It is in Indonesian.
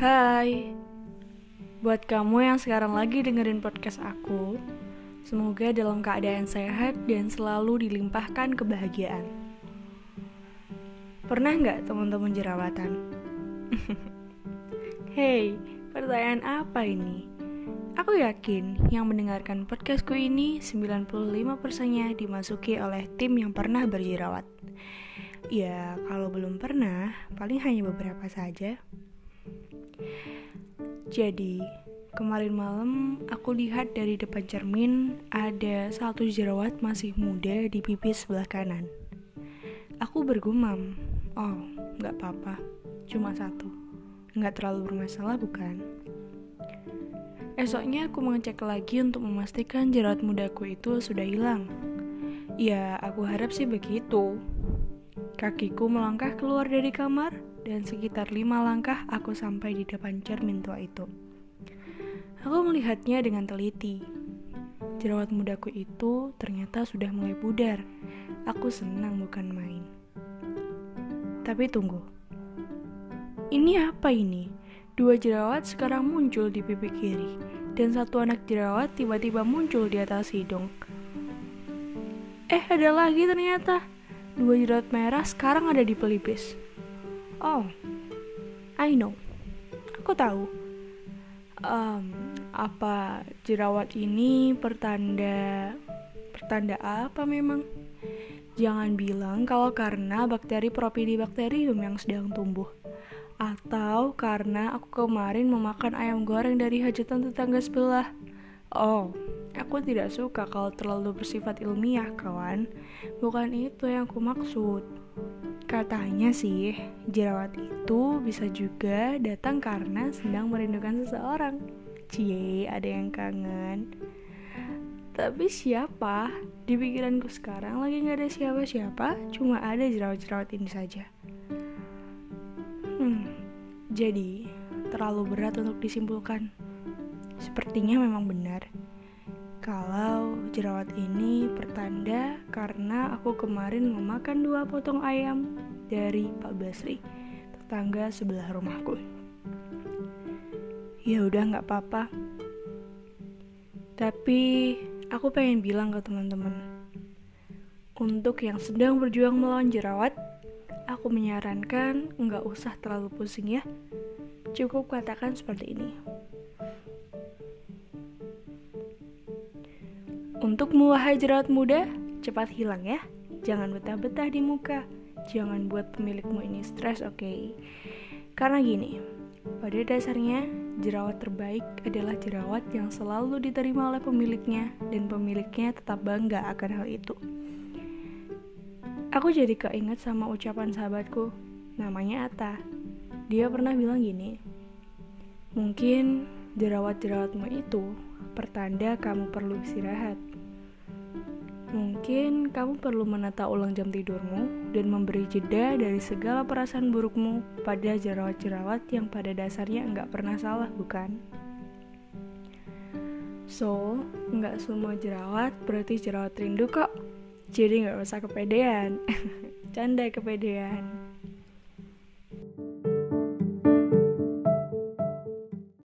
Hai, buat kamu yang sekarang lagi dengerin podcast aku, semoga dalam keadaan sehat dan selalu dilimpahkan kebahagiaan. Pernah nggak teman-teman jerawatan? Hei, pertanyaan apa ini? Aku yakin yang mendengarkan podcastku ini 95%-nya dimasuki oleh tim yang pernah berjerawat. Ya, kalau belum pernah, paling hanya beberapa saja. Jadi, kemarin malam aku lihat dari depan cermin ada satu jerawat masih muda di pipi sebelah kanan. Aku bergumam, oh, nggak apa-apa, cuma satu. Nggak terlalu bermasalah bukan? Esoknya aku mengecek lagi untuk memastikan jerawat mudaku itu sudah hilang. Ya, aku harap sih begitu. Kakiku melangkah keluar dari kamar, dan sekitar lima langkah aku sampai di depan cermin tua itu. Aku melihatnya dengan teliti. Jerawat mudaku itu ternyata sudah mulai pudar. Aku senang bukan main. Tapi tunggu. Ini apa ini? Dua jerawat sekarang muncul di pipi kiri, dan satu anak jerawat tiba-tiba muncul di atas hidung. Eh, ada lagi ternyata. Dua jerawat merah sekarang ada di pelipis. Oh, I know. Aku tahu. Um, apa jerawat ini pertanda pertanda apa memang? Jangan bilang kalau karena bakteri Propionibacterium yang sedang tumbuh. Atau karena aku kemarin memakan ayam goreng dari hajatan tetangga sebelah. Oh, aku tidak suka kalau terlalu bersifat ilmiah, kawan. Bukan itu yang aku maksud. Katanya sih, jerawat itu bisa juga datang karena sedang merindukan seseorang. Cie, ada yang kangen. Tapi siapa? Di pikiranku sekarang lagi gak ada siapa-siapa, cuma ada jerawat-jerawat ini saja. Hmm, jadi terlalu berat untuk disimpulkan. Sepertinya memang benar kalau jerawat ini pertanda karena aku kemarin memakan dua potong ayam dari Pak Basri, tetangga sebelah rumahku. Ya udah nggak apa-apa. Tapi aku pengen bilang ke teman-teman, untuk yang sedang berjuang melawan jerawat, aku menyarankan nggak usah terlalu pusing ya. Cukup katakan seperti ini. Untuk wahai jerawat muda, cepat hilang ya. Jangan betah-betah di muka. Jangan buat pemilikmu ini stres, oke? Okay? Karena gini, pada dasarnya jerawat terbaik adalah jerawat yang selalu diterima oleh pemiliknya dan pemiliknya tetap bangga akan hal itu. Aku jadi keinget sama ucapan sahabatku, namanya Ata. Dia pernah bilang gini, mungkin jerawat-jerawatmu itu pertanda kamu perlu istirahat. Mungkin kamu perlu menata ulang jam tidurmu dan memberi jeda dari segala perasaan burukmu pada jerawat-jerawat yang pada dasarnya enggak pernah salah, bukan? So, enggak semua jerawat berarti jerawat rindu kok. Jadi nggak usah kepedean. Canda kepedean.